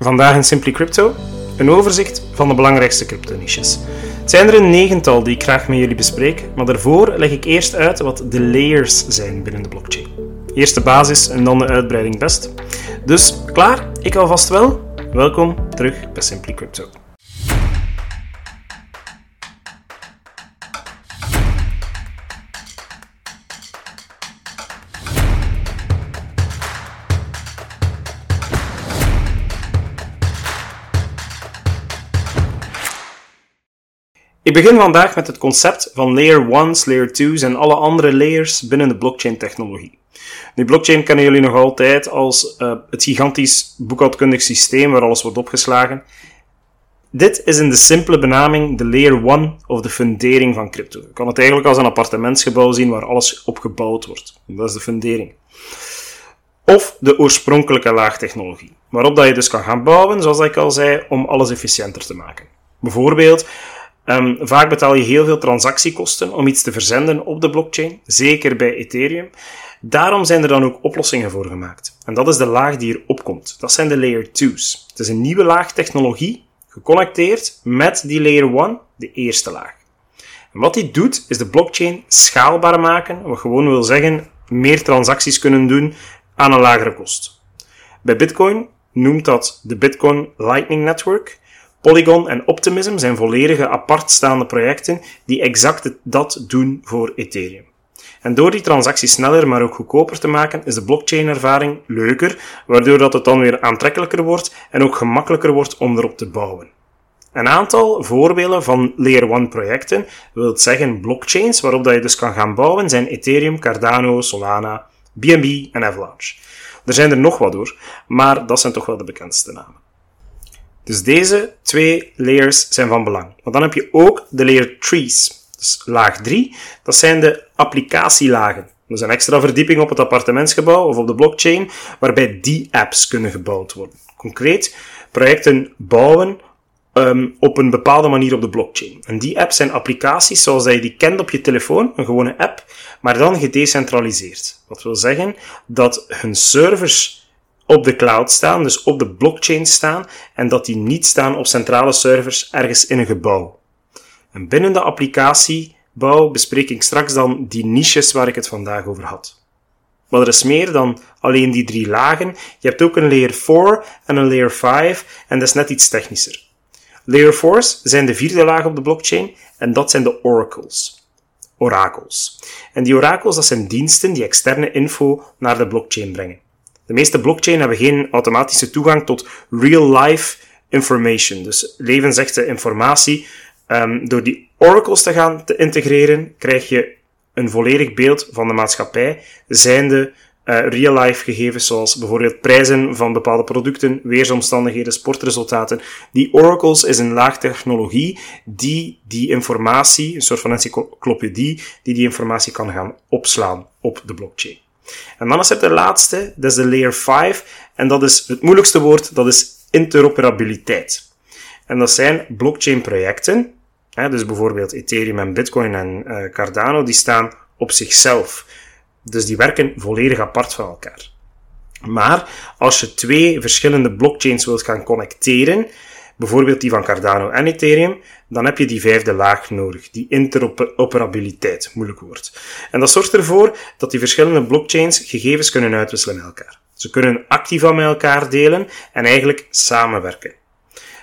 Vandaag in Simply Crypto een overzicht van de belangrijkste crypto-niches. Het zijn er een negental die ik graag met jullie bespreek, maar daarvoor leg ik eerst uit wat de layers zijn binnen de blockchain. Eerst de basis en dan de uitbreiding best. Dus klaar? Ik hou vast wel. Welkom terug bij Simply Crypto. Ik begin vandaag met het concept van layer 1's, layer 2's en alle andere layers binnen de blockchain-technologie. Nu, blockchain kennen jullie nog altijd als uh, het gigantisch boekhoudkundig systeem waar alles wordt opgeslagen. Dit is in de simpele benaming de layer 1 of de fundering van crypto. Je kan het eigenlijk als een appartementsgebouw zien waar alles op gebouwd wordt. Dat is de fundering. Of de oorspronkelijke laagtechnologie, waarop dat je dus kan gaan bouwen, zoals ik al zei, om alles efficiënter te maken. Bijvoorbeeld, Um, vaak betaal je heel veel transactiekosten om iets te verzenden op de blockchain, zeker bij Ethereum. Daarom zijn er dan ook oplossingen voor gemaakt. En dat is de laag die erop komt. Dat zijn de layer 2's. Het is een nieuwe laag technologie, geconnecteerd met die layer 1, de eerste laag. En wat die doet, is de blockchain schaalbaar maken, wat gewoon wil zeggen meer transacties kunnen doen aan een lagere kost. Bij Bitcoin noemt dat de Bitcoin Lightning Network. Polygon en Optimism zijn volledige apartstaande projecten die exact dat doen voor Ethereum. En door die transacties sneller, maar ook goedkoper te maken, is de blockchain-ervaring leuker, waardoor dat het dan weer aantrekkelijker wordt en ook gemakkelijker wordt om erop te bouwen. Een aantal voorbeelden van Layer 1 projecten, wil zeggen blockchains waarop dat je dus kan gaan bouwen, zijn Ethereum, Cardano, Solana, BNB en Avalanche. Er zijn er nog wat door, maar dat zijn toch wel de bekendste namen. Dus deze twee layers zijn van belang. Want dan heb je ook de layer 3's. Dus laag 3, dat zijn de applicatielagen. Dat is een extra verdieping op het appartementsgebouw of op de blockchain, waarbij die apps kunnen gebouwd worden. Concreet, projecten bouwen um, op een bepaalde manier op de blockchain. En die apps zijn applicaties zoals je die kent op je telefoon, een gewone app, maar dan gedecentraliseerd. Wat wil zeggen dat hun servers op de cloud staan, dus op de blockchain staan, en dat die niet staan op centrale servers ergens in een gebouw. En binnen de applicatiebouw bespreek ik straks dan die niches waar ik het vandaag over had. Maar er is meer dan alleen die drie lagen. Je hebt ook een layer 4 en een layer 5, en dat is net iets technischer. Layer 4's zijn de vierde laag op de blockchain, en dat zijn de oracles. Orakels. En die orakels, dat zijn diensten die externe info naar de blockchain brengen. De meeste blockchain hebben geen automatische toegang tot real-life information, dus levensechte informatie. Um, door die oracles te gaan te integreren, krijg je een volledig beeld van de maatschappij, zijnde uh, real-life gegevens zoals bijvoorbeeld prijzen van bepaalde producten, weersomstandigheden, sportresultaten. Die oracles is een laag technologie die die informatie, een soort van encyclopedie, die die informatie kan gaan opslaan op de blockchain. En dan is er de laatste, dat is de layer 5. En dat is het moeilijkste woord, dat is interoperabiliteit. En dat zijn blockchain projecten, hè, dus bijvoorbeeld Ethereum en Bitcoin en uh, Cardano, die staan op zichzelf. Dus die werken volledig apart van elkaar. Maar als je twee verschillende blockchains wilt gaan connecteren, bijvoorbeeld die van Cardano en Ethereum, dan heb je die vijfde laag nodig, die interoperabiliteit, moeilijk woord. En dat zorgt ervoor dat die verschillende blockchains gegevens kunnen uitwisselen met elkaar. Ze kunnen activa met elkaar delen en eigenlijk samenwerken.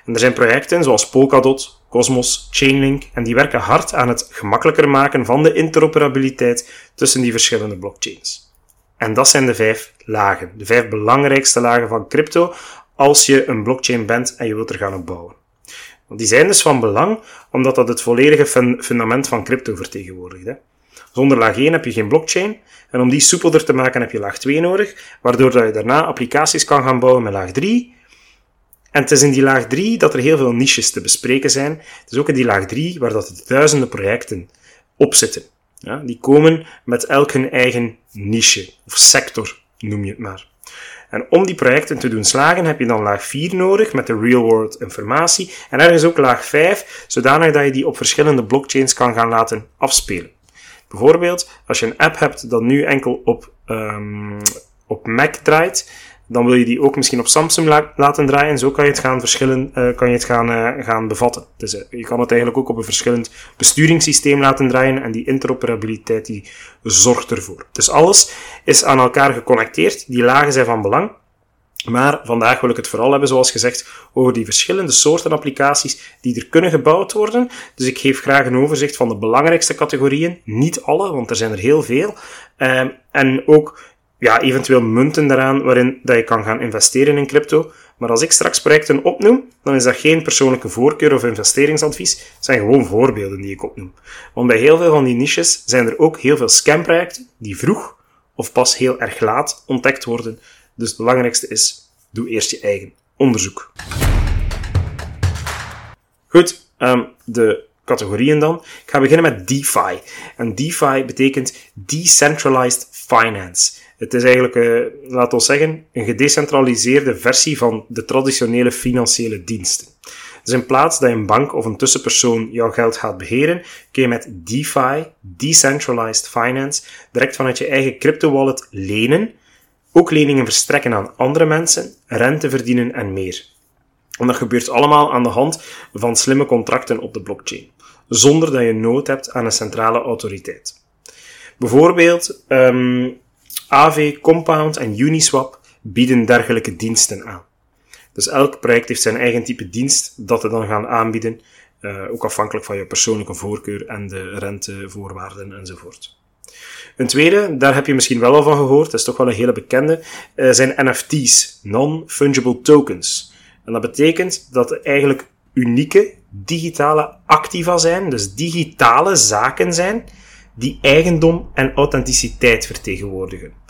En er zijn projecten zoals Polkadot, Cosmos, Chainlink en die werken hard aan het gemakkelijker maken van de interoperabiliteit tussen die verschillende blockchains. En dat zijn de vijf lagen, de vijf belangrijkste lagen van crypto als je een blockchain bent en je wilt er gaan op bouwen. Die zijn dus van belang, omdat dat het volledige fundament van crypto vertegenwoordigt. Hè. Zonder laag 1 heb je geen blockchain, en om die soepelder te maken heb je laag 2 nodig, waardoor dat je daarna applicaties kan gaan bouwen met laag 3. En het is in die laag 3 dat er heel veel niches te bespreken zijn. Het is ook in die laag 3 waar dat de duizenden projecten op zitten. Ja, die komen met elk hun eigen niche, of sector noem je het maar. En om die projecten te doen slagen heb je dan laag 4 nodig met de real-world informatie en ergens ook laag 5, zodanig dat je die op verschillende blockchains kan gaan laten afspelen. Bijvoorbeeld, als je een app hebt dat nu enkel op, um, op Mac draait, dan wil je die ook misschien op Samsung laten draaien. Zo kan je het gaan verschillen, uh, kan je het gaan, uh, gaan bevatten. Dus uh, je kan het eigenlijk ook op een verschillend besturingssysteem laten draaien en die interoperabiliteit die zorgt ervoor. Dus alles is aan elkaar geconnecteerd. Die lagen zijn van belang. Maar vandaag wil ik het vooral hebben, zoals gezegd, over die verschillende soorten applicaties die er kunnen gebouwd worden. Dus ik geef graag een overzicht van de belangrijkste categorieën. Niet alle, want er zijn er heel veel. Uh, en ook ja, eventueel munten daaraan waarin dat je kan gaan investeren in crypto. Maar als ik straks projecten opnoem, dan is dat geen persoonlijke voorkeur of investeringsadvies. Het zijn gewoon voorbeelden die ik opnoem. Want bij heel veel van die niches zijn er ook heel veel scamprojecten die vroeg of pas heel erg laat ontdekt worden. Dus het belangrijkste is, doe eerst je eigen onderzoek. Goed, um, de categorieën dan. Ik ga beginnen met DeFi. En DeFi betekent Decentralized Finance. Het is eigenlijk, uh, laten we zeggen, een gedecentraliseerde versie van de traditionele financiële diensten. Dus in plaats dat een bank of een tussenpersoon jouw geld gaat beheren, kun je met DeFi, Decentralized Finance, direct vanuit je eigen crypto wallet lenen, ook leningen verstrekken aan andere mensen, rente verdienen en meer. En dat gebeurt allemaal aan de hand van slimme contracten op de blockchain, zonder dat je nood hebt aan een centrale autoriteit. Bijvoorbeeld, um, AV, Compound en Uniswap bieden dergelijke diensten aan. Dus elk project heeft zijn eigen type dienst dat ze dan gaan aanbieden, uh, ook afhankelijk van je persoonlijke voorkeur en de rentevoorwaarden enzovoort. Een tweede, daar heb je misschien wel al van gehoord, dat is toch wel een hele bekende, uh, zijn NFT's, Non-Fungible Tokens. En dat betekent dat er eigenlijk unieke digitale activa zijn, dus digitale zaken zijn, die eigendom en authenticiteit vertegenwoordigen.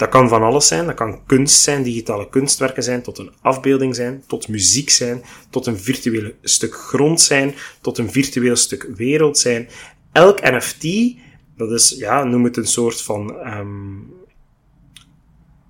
Dat kan van alles zijn. Dat kan kunst zijn, digitale kunstwerken zijn, tot een afbeelding zijn, tot muziek zijn, tot een virtueel stuk grond zijn, tot een virtueel stuk wereld zijn. Elk NFT, dat is, ja, noem het een soort van um,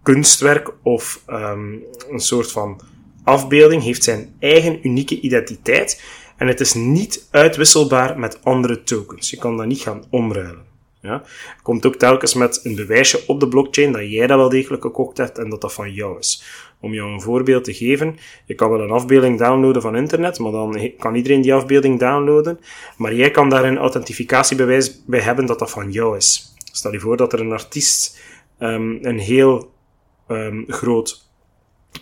kunstwerk of um, een soort van afbeelding, heeft zijn eigen unieke identiteit. En het is niet uitwisselbaar met andere tokens. Je kan dat niet gaan omruilen. Ja? Komt ook telkens met een bewijsje op de blockchain dat jij dat wel degelijk gekocht hebt en dat dat van jou is. Om jou een voorbeeld te geven, je kan wel een afbeelding downloaden van internet, maar dan kan iedereen die afbeelding downloaden, maar jij kan daar een authentificatiebewijs bij hebben dat dat van jou is. Stel je voor dat er een artiest um, een heel um, groot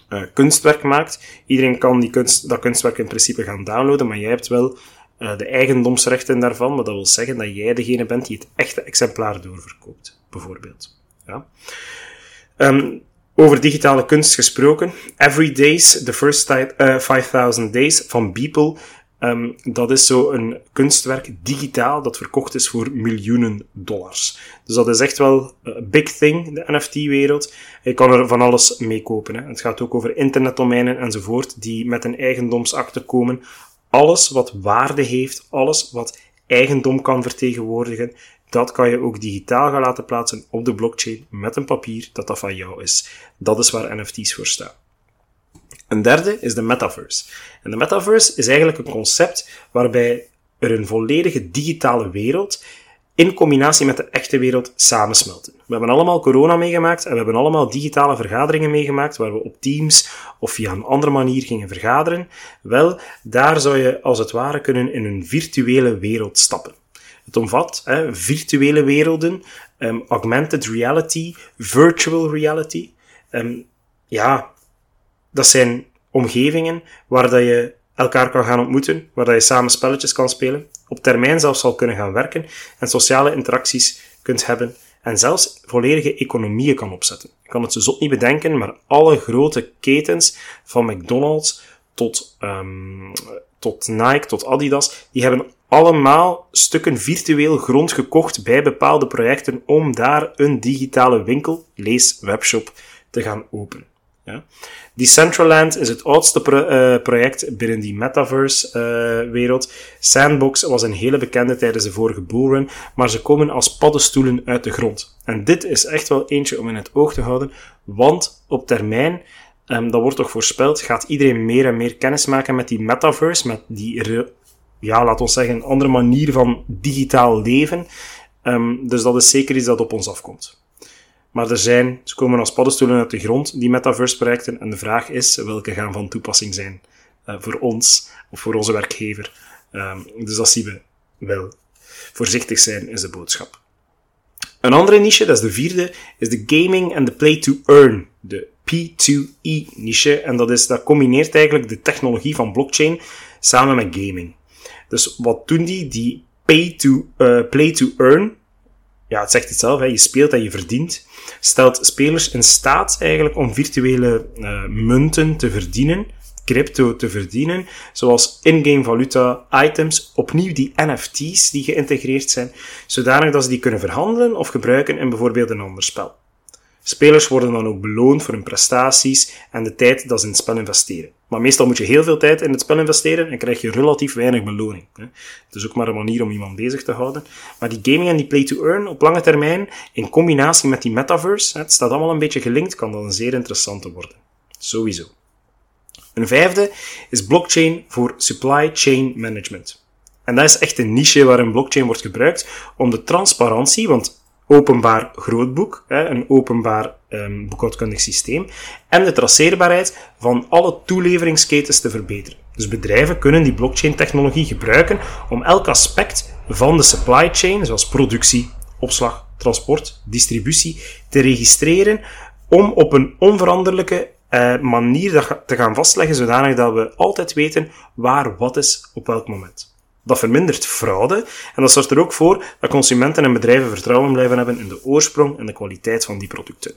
uh, kunstwerk maakt. Iedereen kan die kunst, dat kunstwerk in principe gaan downloaden, maar jij hebt wel de eigendomsrechten daarvan, maar dat wil zeggen dat jij degene bent die het echte exemplaar doorverkoopt, bijvoorbeeld. Ja. Um, over digitale kunst gesproken. Every Days, The First uh, eh, 5000 Days van Beeple. Um, dat is zo een kunstwerk digitaal dat verkocht is voor miljoenen dollars. Dus dat is echt wel een big thing, de NFT-wereld. Je kan er van alles mee kopen. Hè. Het gaat ook over internetdomeinen enzovoort, die met een eigendomsakte komen alles wat waarde heeft, alles wat eigendom kan vertegenwoordigen, dat kan je ook digitaal gaan laten plaatsen op de blockchain met een papier dat dat van jou is. Dat is waar NFT's voor staan. Een derde is de metaverse. En de metaverse is eigenlijk een concept waarbij er een volledige digitale wereld in combinatie met de echte wereld samensmelten. We hebben allemaal corona meegemaakt en we hebben allemaal digitale vergaderingen meegemaakt waar we op Teams of via een andere manier gingen vergaderen. Wel, daar zou je als het ware kunnen in een virtuele wereld stappen. Het omvat hè, virtuele werelden, um, augmented reality, virtual reality. Um, ja, dat zijn omgevingen waar dat je elkaar kan gaan ontmoeten, waar je samen spelletjes kan spelen, op termijn zelfs zal kunnen gaan werken en sociale interacties kunt hebben en zelfs volledige economieën kan opzetten. Ik kan het zo zot niet bedenken, maar alle grote ketens, van McDonald's tot, um, tot Nike, tot Adidas, die hebben allemaal stukken virtueel grond gekocht bij bepaalde projecten om daar een digitale winkel, lees webshop, te gaan openen. Ja. Decentraland is het oudste uh, project binnen die metaverse-wereld. Uh, Sandbox was een hele bekende tijdens de vorige bullrun, maar ze komen als paddenstoelen uit de grond. En dit is echt wel eentje om in het oog te houden, want op termijn, um, dat wordt toch voorspeld, gaat iedereen meer en meer kennis maken met die metaverse, met die, ja, laat ons zeggen, andere manier van digitaal leven. Um, dus dat is zeker iets dat op ons afkomt. Maar er zijn, ze komen als paddenstoelen uit de grond, die metaverse-projecten. En de vraag is, welke gaan van toepassing zijn uh, voor ons of voor onze werkgever. Um, dus dat zien we wel. Voorzichtig zijn is de boodschap. Een andere niche, dat is de vierde, is de gaming en de play to earn. De P2E niche. En dat, is, dat combineert eigenlijk de technologie van blockchain samen met gaming. Dus wat doen die? Die pay to, uh, play to earn. Ja, het zegt het zelf, hè. je speelt en je verdient. Stelt spelers in staat eigenlijk om virtuele uh, munten te verdienen crypto te verdienen, zoals in-game valuta, items, opnieuw die NFT's die geïntegreerd zijn, zodanig dat ze die kunnen verhandelen of gebruiken in bijvoorbeeld een ander spel. Spelers worden dan ook beloond voor hun prestaties en de tijd dat ze in het spel investeren. Maar meestal moet je heel veel tijd in het spel investeren en krijg je relatief weinig beloning. Het is ook maar een manier om iemand bezig te houden. Maar die gaming en die play-to-earn op lange termijn, in combinatie met die metaverse, het staat allemaal een beetje gelinkt, kan dat een zeer interessante worden. Sowieso. Een vijfde is blockchain voor supply chain management. En dat is echt een niche waarin blockchain wordt gebruikt om de transparantie, want openbaar grootboek, een openbaar um, boekhoudkundig systeem, en de traceerbaarheid van alle toeleveringsketens te verbeteren. Dus bedrijven kunnen die blockchain-technologie gebruiken om elk aspect van de supply chain, zoals productie, opslag, transport, distributie, te registreren om op een onveranderlijke uh, manier te gaan vastleggen, zodanig dat we altijd weten waar wat is op welk moment. Dat vermindert fraude en dat zorgt er ook voor dat consumenten en bedrijven vertrouwen blijven hebben in de oorsprong en de kwaliteit van die producten.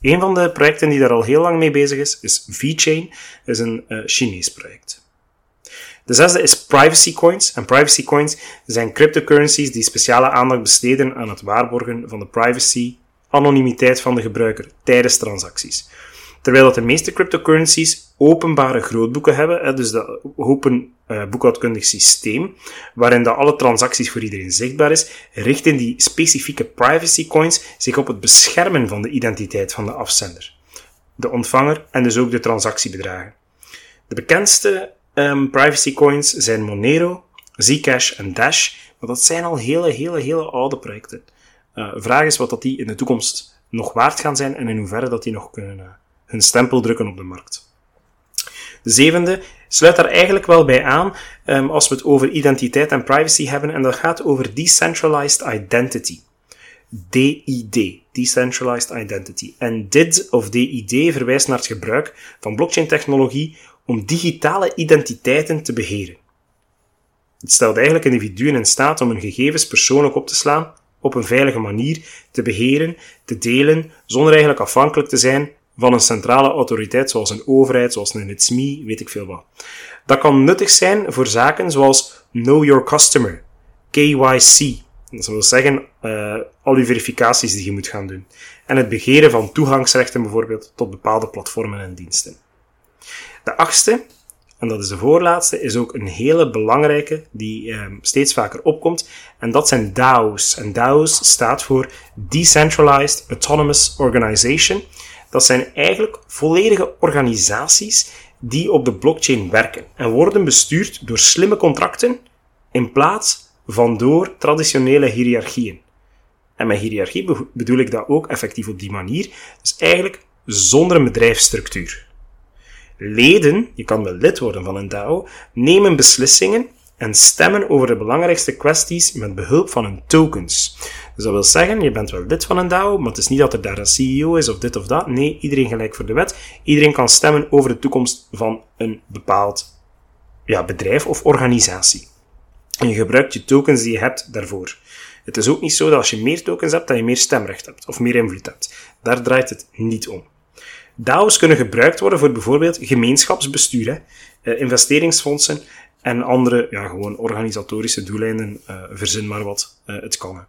Een van de projecten die daar al heel lang mee bezig is, is VeChain. Is een uh, Chinees project. De zesde is privacy coins. En privacy coins zijn cryptocurrencies die speciale aandacht besteden aan het waarborgen van de privacy, anonimiteit van de gebruiker tijdens transacties. Terwijl dat de meeste cryptocurrencies openbare grootboeken hebben, dus dat open uh, boekhoudkundig systeem, waarin dat alle transacties voor iedereen zichtbaar is, richten die specifieke privacy coins zich op het beschermen van de identiteit van de afzender, de ontvanger en dus ook de transactiebedragen. De bekendste um, privacy coins zijn Monero, Zcash en Dash, maar dat zijn al hele, hele, hele oude projecten. Uh, vraag is wat dat die in de toekomst nog waard gaan zijn en in hoeverre dat die nog kunnen uh, hun stempel drukken op de markt. De zevende sluit daar eigenlijk wel bij aan um, als we het over identiteit en privacy hebben, en dat gaat over Decentralized Identity. DID, Decentralized Identity. En DID of DID verwijst naar het gebruik van blockchain-technologie om digitale identiteiten te beheren. Het stelt eigenlijk individuen in staat om hun gegevens persoonlijk op te slaan, op een veilige manier te beheren, te delen, zonder eigenlijk afhankelijk te zijn van een centrale autoriteit, zoals een overheid, zoals een SMI, weet ik veel wat. Dat kan nuttig zijn voor zaken zoals Know Your Customer, KYC, dat wil zeggen uh, al uw verificaties die je moet gaan doen, en het begeren van toegangsrechten bijvoorbeeld tot bepaalde platformen en diensten. De achtste, en dat is de voorlaatste, is ook een hele belangrijke die uh, steeds vaker opkomt, en dat zijn DAO's. En DAO's staat voor Decentralized Autonomous Organization. Dat zijn eigenlijk volledige organisaties die op de blockchain werken en worden bestuurd door slimme contracten in plaats van door traditionele hiërarchieën. En met hiërarchie bedoel ik dat ook effectief op die manier, dus eigenlijk zonder een bedrijfsstructuur. Leden, je kan wel lid worden van een DAO, nemen beslissingen en stemmen over de belangrijkste kwesties met behulp van hun tokens. Dus dat wil zeggen, je bent wel lid van een DAO, maar het is niet dat er daar een CEO is of dit of dat. Nee, iedereen gelijk voor de wet. Iedereen kan stemmen over de toekomst van een bepaald ja, bedrijf of organisatie. En je gebruikt je tokens die je hebt daarvoor. Het is ook niet zo dat als je meer tokens hebt, dat je meer stemrecht hebt of meer invloed hebt. Daar draait het niet om. DAO's kunnen gebruikt worden voor bijvoorbeeld gemeenschapsbestuur, eh, investeringsfondsen en andere, ja, gewoon organisatorische doeleinden. Uh, verzin maar wat, uh, het kan.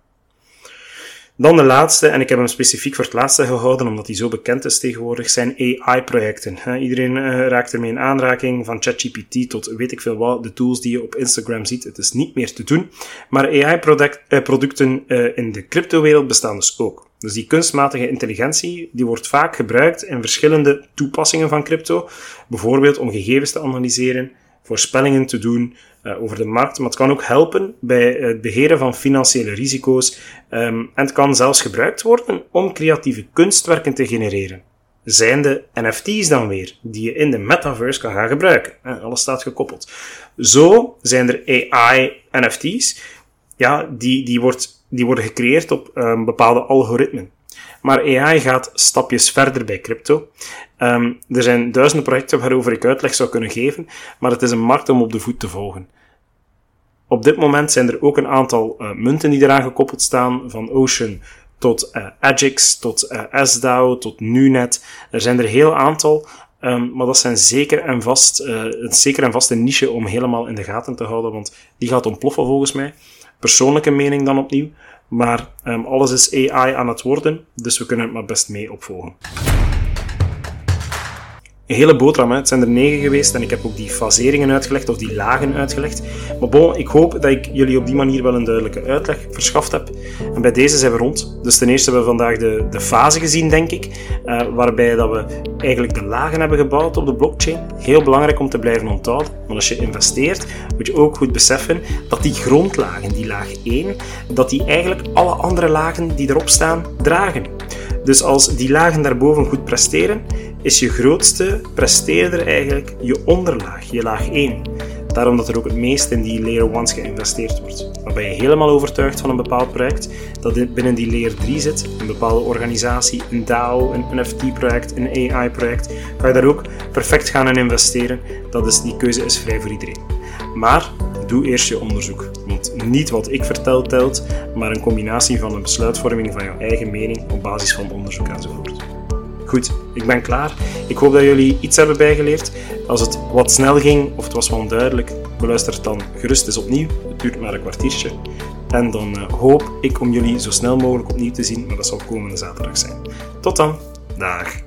Dan de laatste, en ik heb hem specifiek voor het laatste gehouden, omdat hij zo bekend is tegenwoordig, zijn AI-projecten. Iedereen uh, raakt ermee in aanraking, van ChatGPT tot weet ik veel wat, de tools die je op Instagram ziet. Het is niet meer te doen. Maar AI-producten in de crypto-wereld bestaan dus ook. Dus die kunstmatige intelligentie, die wordt vaak gebruikt in verschillende toepassingen van crypto. Bijvoorbeeld om gegevens te analyseren, voorspellingen te doen uh, over de markt, maar het kan ook helpen bij het beheren van financiële risico's um, en het kan zelfs gebruikt worden om creatieve kunstwerken te genereren. Zijn de NFT's dan weer, die je in de metaverse kan gaan gebruiken. Alles staat gekoppeld. Zo zijn er AI-NFT's, ja, die, die, wordt, die worden gecreëerd op um, bepaalde algoritmen. Maar AI gaat stapjes verder bij crypto. Um, er zijn duizenden projecten waarover ik uitleg zou kunnen geven, maar het is een markt om op de voet te volgen. Op dit moment zijn er ook een aantal uh, munten die eraan gekoppeld staan, van Ocean tot uh, Agix, tot uh, SDAO, tot Nunet. Er zijn er heel aantal, um, maar dat zijn zeker en vast, een zeker en vast een niche om helemaal in de gaten te houden, want die gaat ontploffen volgens mij. Persoonlijke mening dan opnieuw. Maar um, alles is AI aan het worden, dus we kunnen het maar best mee opvolgen. Een hele boterham, hè. het zijn er negen geweest en ik heb ook die faseringen uitgelegd of die lagen uitgelegd. Maar bon, ik hoop dat ik jullie op die manier wel een duidelijke uitleg verschaft heb. En bij deze zijn we rond. Dus ten eerste hebben we vandaag de, de fase gezien, denk ik, uh, waarbij dat we eigenlijk de lagen hebben gebouwd op de blockchain. Heel belangrijk om te blijven onthouden. Want als je investeert, moet je ook goed beseffen dat die grondlagen, die laag 1, dat die eigenlijk alle andere lagen die erop staan, dragen. Dus als die lagen daarboven goed presteren, is je grootste presteerder eigenlijk je onderlaag, je laag 1. Daarom dat er ook het meest in die layer 1's geïnvesteerd wordt. Maar ben je helemaal overtuigd van een bepaald project dat binnen die layer 3 zit, een bepaalde organisatie, een DAO, een NFT-project, een AI-project, kan je daar ook perfect gaan in investeren. Dat is, die keuze is vrij voor iedereen. Maar doe eerst je onderzoek. Want niet wat ik vertel telt, maar een combinatie van een besluitvorming van jouw eigen mening op basis van onderzoek enzovoort. Goed, ik ben klaar. Ik hoop dat jullie iets hebben bijgeleerd. Als het wat snel ging of het was onduidelijk, beluister het dan gerust eens opnieuw. Het duurt maar een kwartiertje. En dan uh, hoop ik om jullie zo snel mogelijk opnieuw te zien, maar dat zal komende zaterdag zijn. Tot dan. Dag.